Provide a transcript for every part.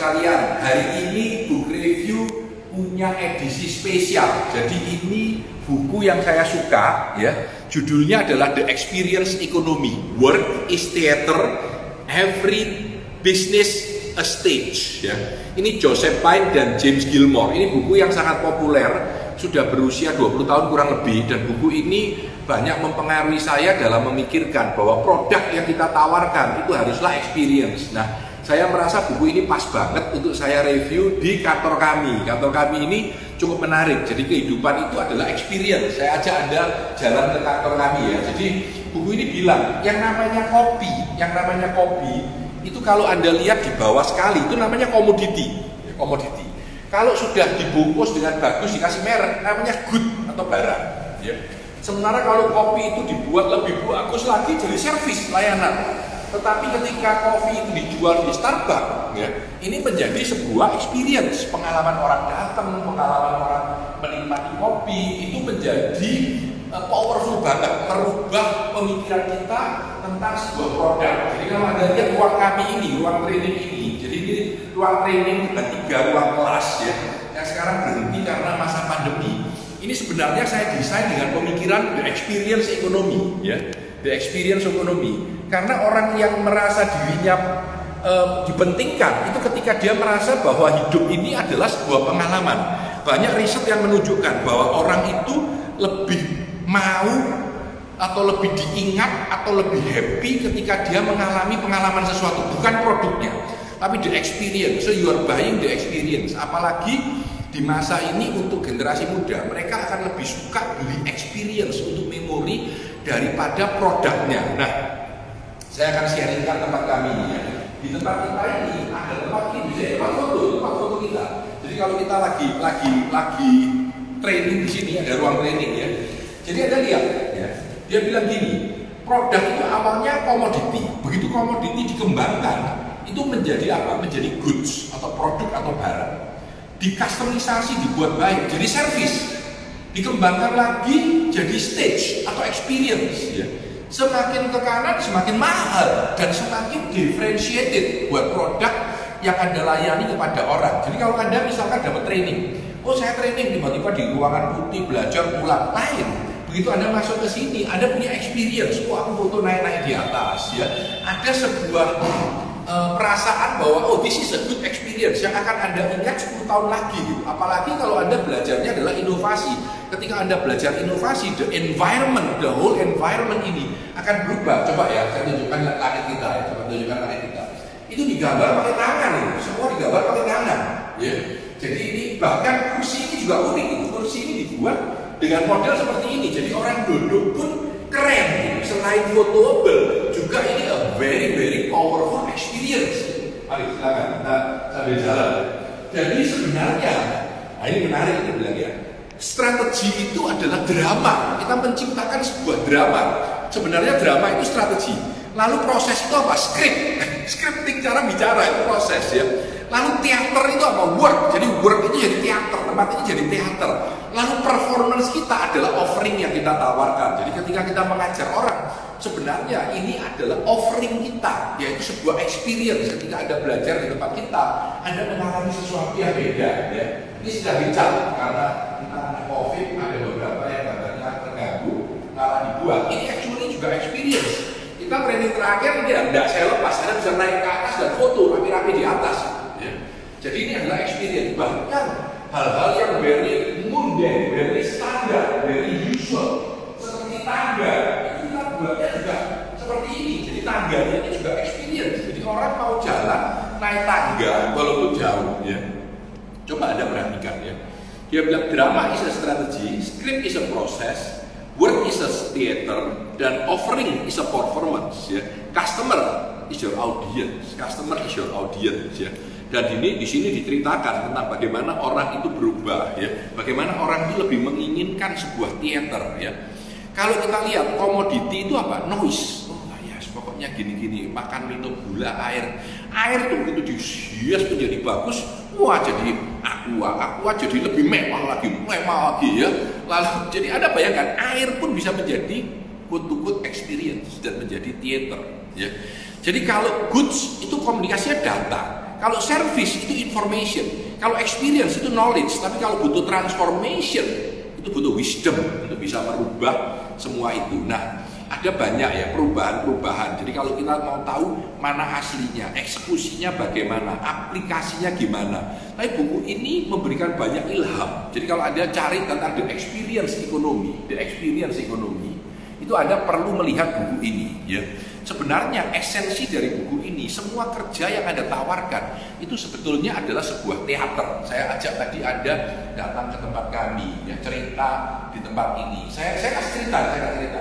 sekalian, hari ini book review punya edisi spesial. Jadi ini buku yang saya suka ya. Judulnya adalah The Experience Economy. Work is theater, every business a stage ya. Ini Joseph Pine dan James Gilmore. Ini buku yang sangat populer, sudah berusia 20 tahun kurang lebih dan buku ini banyak mempengaruhi saya dalam memikirkan bahwa produk yang kita tawarkan itu haruslah experience. Nah, saya merasa buku ini pas banget untuk saya review di kantor kami. Kantor kami ini cukup menarik. Jadi kehidupan itu adalah experience. Saya ajak Anda jalan ke kantor kami ya. Jadi buku ini bilang yang namanya kopi, yang namanya kopi itu kalau Anda lihat di bawah sekali itu namanya komoditi. Komoditi. Kalau sudah dibungkus dengan bagus dikasih merek namanya good atau barang. Ya. Sementara kalau kopi itu dibuat lebih bagus lagi jadi servis layanan. Tetapi ketika kopi itu dijual di Starbucks, ya, ini menjadi sebuah experience, pengalaman orang datang, pengalaman orang menikmati kopi, itu menjadi uh, powerful banget, merubah pemikiran kita tentang sebuah produk. Jadi kalau ada lihat ruang kami ini, ruang training ini, jadi ini ruang training dengan tiga ruang kelas ya, yang sekarang berhenti karena masa pandemi. Ini sebenarnya saya desain dengan pemikiran the experience economy, ya, the experience economy karena orang yang merasa dirinya e, dipentingkan itu ketika dia merasa bahwa hidup ini adalah sebuah pengalaman. Banyak riset yang menunjukkan bahwa orang itu lebih mau atau lebih diingat atau lebih happy ketika dia mengalami pengalaman sesuatu, bukan produknya, tapi the experience. So you are buying the experience. Apalagi di masa ini untuk generasi muda, mereka akan lebih suka beli experience untuk memori daripada produknya. Nah, saya akan sharingkan tempat kami ya. Di tempat kita ini ada tempat ini, jadi tempat foto, tempat foto kita. Jadi kalau kita lagi lagi lagi training di sini ada ruang training ya. Jadi ada lihat ya. Dia bilang gini, produk itu awalnya komoditi. Begitu komoditi dikembangkan, itu menjadi apa? Menjadi goods atau produk atau barang. Dikustomisasi, dibuat baik, jadi service. Dikembangkan lagi jadi stage atau experience ya Semakin ke kanan semakin mahal dan semakin differentiated buat produk yang Anda layani kepada orang. Jadi kalau Anda misalkan dapat training, oh saya training tiba-tiba di ruangan putih belajar pulang lain. Begitu Anda masuk ke sini, Anda punya experience, oh aku foto naik-naik di atas ya. Ada sebuah uh, perasaan bahwa oh this is a good experience yang akan Anda ingat 10 tahun lagi gitu. Apalagi kalau Anda belajarnya adalah inovasi ketika Anda belajar inovasi, the environment, the whole environment ini akan berubah. Coba ya, saya tunjukkan langit kita ya, coba tunjukkan langit kita. Itu digambar pakai tangan ini, semua digambar pakai tangan. Ya. Jadi ini bahkan kursi ini juga unik, itu kursi ini dibuat dengan model seperti ini. Jadi orang duduk pun keren. Gitu. Selain fotoable, juga ini a very very powerful experience. Mari silakan kita sambil jalan. Jadi sebenarnya, nah ini menarik ini bilang ya Strategi itu adalah drama. Kita menciptakan sebuah drama. Sebenarnya drama itu strategi. Lalu proses itu apa? Script. Scripting cara bicara itu proses ya. Lalu teater itu apa? Work. Jadi work itu jadi teater. Tempat ini jadi teater. Lalu performance kita adalah offering yang kita tawarkan. Jadi ketika kita mengajar orang, sebenarnya ini adalah offering kita, yaitu sebuah experience. Ketika Anda belajar di tempat kita, Anda mengalami sesuatu yang beda. Ya. Ini sudah bicara karena karena COVID ada beberapa yang gambarnya terganggu malah dibuat. Ini actually juga experience. Kita training terakhir dia tidak saya lepas, Anda bisa naik ke atas dan foto rapi-rapi di atas. Ya. Jadi ini adalah experience. Bahkan hal-hal yang very mundane, very standar, very usual, seperti tangga, itu kita buatnya juga seperti ini. Jadi tangganya ini juga experience. Jadi orang mau jalan naik tangga walaupun jauh. Ya. Coba Anda perhatikan ya dia bilang drama is a strategy, script is a process, work is a theater, dan offering is a performance. Ya. Customer is your audience, customer is your audience. Ya. Dan ini di sini diceritakan tentang bagaimana orang itu berubah, ya. Bagaimana orang itu lebih menginginkan sebuah theater, ya. Kalau kita lihat komoditi itu apa? Noise. Oh ya, pokoknya gini-gini, makan minum gula air. Air tuh begitu dihias menjadi bagus, wah jadi aqua, aqua jadi lebih mewah lagi, mewah lagi ya. Lalu jadi ada bayangkan air pun bisa menjadi good to good experience dan menjadi theater ya. Jadi kalau goods itu komunikasinya data. Kalau service itu information, kalau experience itu knowledge, tapi kalau butuh transformation itu butuh wisdom untuk bisa merubah semua itu. Nah, ada banyak ya perubahan-perubahan. Jadi kalau kita mau tahu mana aslinya, eksekusinya bagaimana, aplikasinya gimana. Tapi buku ini memberikan banyak ilham. Jadi kalau ada cari tentang the experience ekonomi, the experience ekonomi, itu Anda perlu melihat buku ini ya. Sebenarnya esensi dari buku ini semua kerja yang Anda tawarkan itu sebetulnya adalah sebuah teater. Saya ajak tadi Anda datang ke tempat kami ya cerita di tempat ini. Saya saya kasih cerita, saya kasih cerita.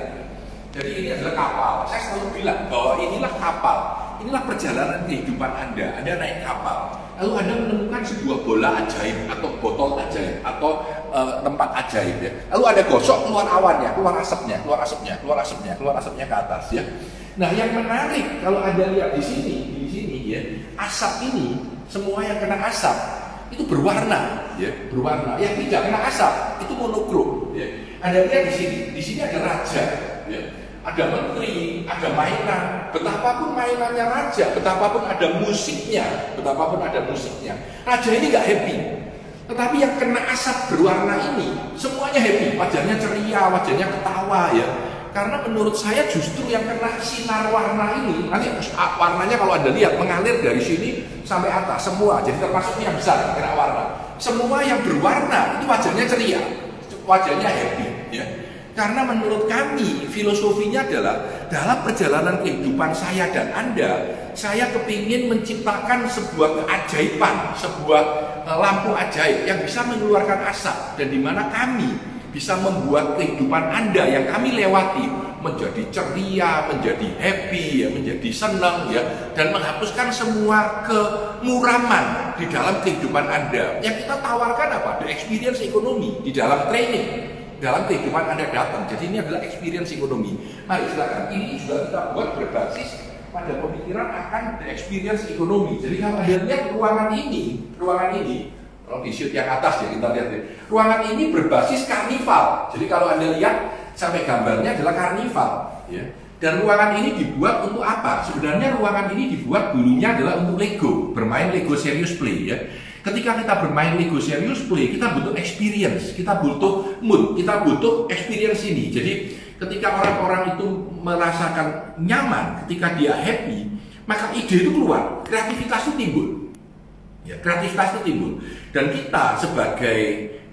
Jadi ini adalah kapal. Saya selalu bilang bahwa inilah kapal. Inilah perjalanan kehidupan Anda. Anda naik kapal. Lalu Anda menemukan sebuah bola ajaib atau botol ajaib atau uh, tempat ajaib ya. Lalu Anda gosok keluar awannya, keluar asapnya, keluar asapnya, keluar asapnya, keluar asapnya ke atas ya. Nah, yang menarik kalau Anda lihat di sini, di sini ya, asap ini semua yang kena asap itu berwarna, ya, berwarna. Yang tidak kena asap itu monokrom. Ya. Anda lihat di sini, di sini ada raja, ya. ada menteri, ada mainan. Betapapun mainannya raja, betapapun ada musiknya, betapapun ada musiknya, raja ini nggak happy. Tetapi yang kena asap berwarna ini semuanya happy, wajahnya ceria, wajahnya ketawa ya. Karena menurut saya justru yang kena sinar warna ini, nanti warnanya kalau Anda lihat mengalir dari sini sampai atas semua, jadi termasuk yang besar kena warna. Semua yang berwarna itu wajahnya ceria, wajahnya happy, ya. Karena menurut kami filosofinya adalah dalam perjalanan kehidupan saya dan Anda, saya kepingin menciptakan sebuah keajaiban, sebuah lampu ajaib yang bisa mengeluarkan asap dan di mana kami bisa membuat kehidupan Anda yang kami lewati menjadi ceria, menjadi happy, ya, menjadi senang ya, dan menghapuskan semua kemuraman di dalam kehidupan Anda. Yang kita tawarkan apa? The experience ekonomi di dalam training, dalam kehidupan Anda datang. Jadi ini adalah experience ekonomi. Mari silakan. Ini juga kita buat berbasis pada pemikiran akan the experience ekonomi. Jadi kalau Anda lihat ruangan ini, ruangan ini kalau di shoot yang atas ya kita lihat ya. Ruangan ini berbasis karnival. Jadi kalau Anda lihat sampai gambarnya adalah karnival ya. Dan ruangan ini dibuat untuk apa? Sebenarnya ruangan ini dibuat dulunya adalah untuk Lego, bermain Lego Serious Play ya. Ketika kita bermain Lego Serious Play, kita butuh experience, kita butuh mood, kita butuh experience ini. Jadi ketika orang-orang itu merasakan nyaman, ketika dia happy, maka ide itu keluar, kreativitas itu timbul. Ya, kreativitas itu timbul. Dan kita sebagai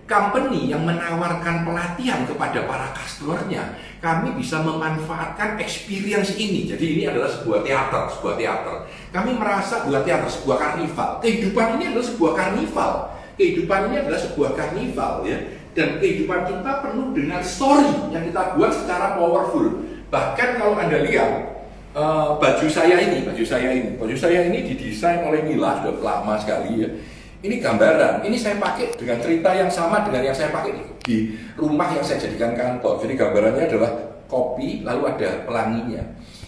company yang menawarkan pelatihan kepada para customernya, kami bisa memanfaatkan experience ini. Jadi ini adalah sebuah teater, sebuah teater. Kami merasa bukan teater, sebuah karnival. Kehidupan ini adalah sebuah karnival. Kehidupan ini adalah sebuah karnival ya. Dan kehidupan kita penuh dengan story yang kita buat secara powerful. Bahkan kalau Anda lihat uh, baju saya ini, baju saya ini, baju saya ini didesain oleh Mila sudah lama sekali ya. Ini gambaran, ini saya pakai dengan cerita yang sama dengan yang saya pakai di rumah yang saya jadikan kantor. Jadi gambarannya adalah kopi, lalu ada pelanginya.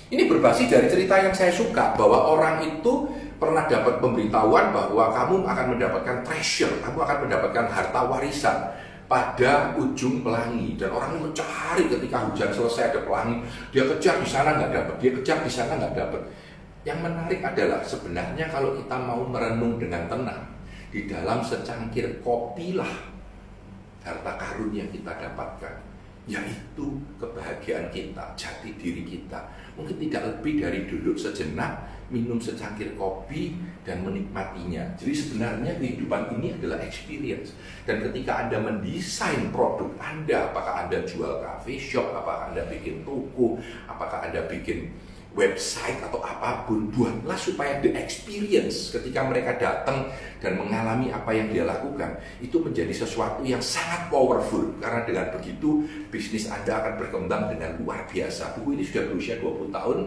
Ini berbasis dari cerita yang saya suka bahwa orang itu pernah dapat pemberitahuan bahwa kamu akan mendapatkan treasure, kamu akan mendapatkan harta warisan pada ujung pelangi. Dan orang itu mencari ketika hujan selesai ada pelangi. Dia kejar di sana nggak dapat dia kejar di sana nggak dapat yang menarik adalah sebenarnya kalau kita mau merenung dengan tenang di dalam secangkir kopi lah harta karun yang kita dapatkan yaitu kebahagiaan kita, jati diri kita. Mungkin tidak lebih dari duduk sejenak, minum secangkir kopi, dan menikmatinya. Jadi sebenarnya kehidupan ini adalah experience. Dan ketika Anda mendesain produk Anda, apakah Anda jual cafe shop, apakah Anda bikin toko, apakah Anda bikin website atau apa pun buatlah supaya the experience ketika mereka datang dan mengalami apa yang dia lakukan itu menjadi sesuatu yang sangat powerful. Karena dengan begitu bisnis Anda akan berkembang dengan luar biasa. Buku ini sudah berusia 20 tahun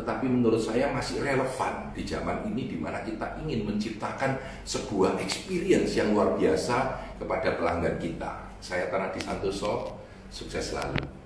tetapi menurut saya masih relevan di zaman ini di mana kita ingin menciptakan sebuah experience yang luar biasa kepada pelanggan kita. Saya Tanah Santoso sukses selalu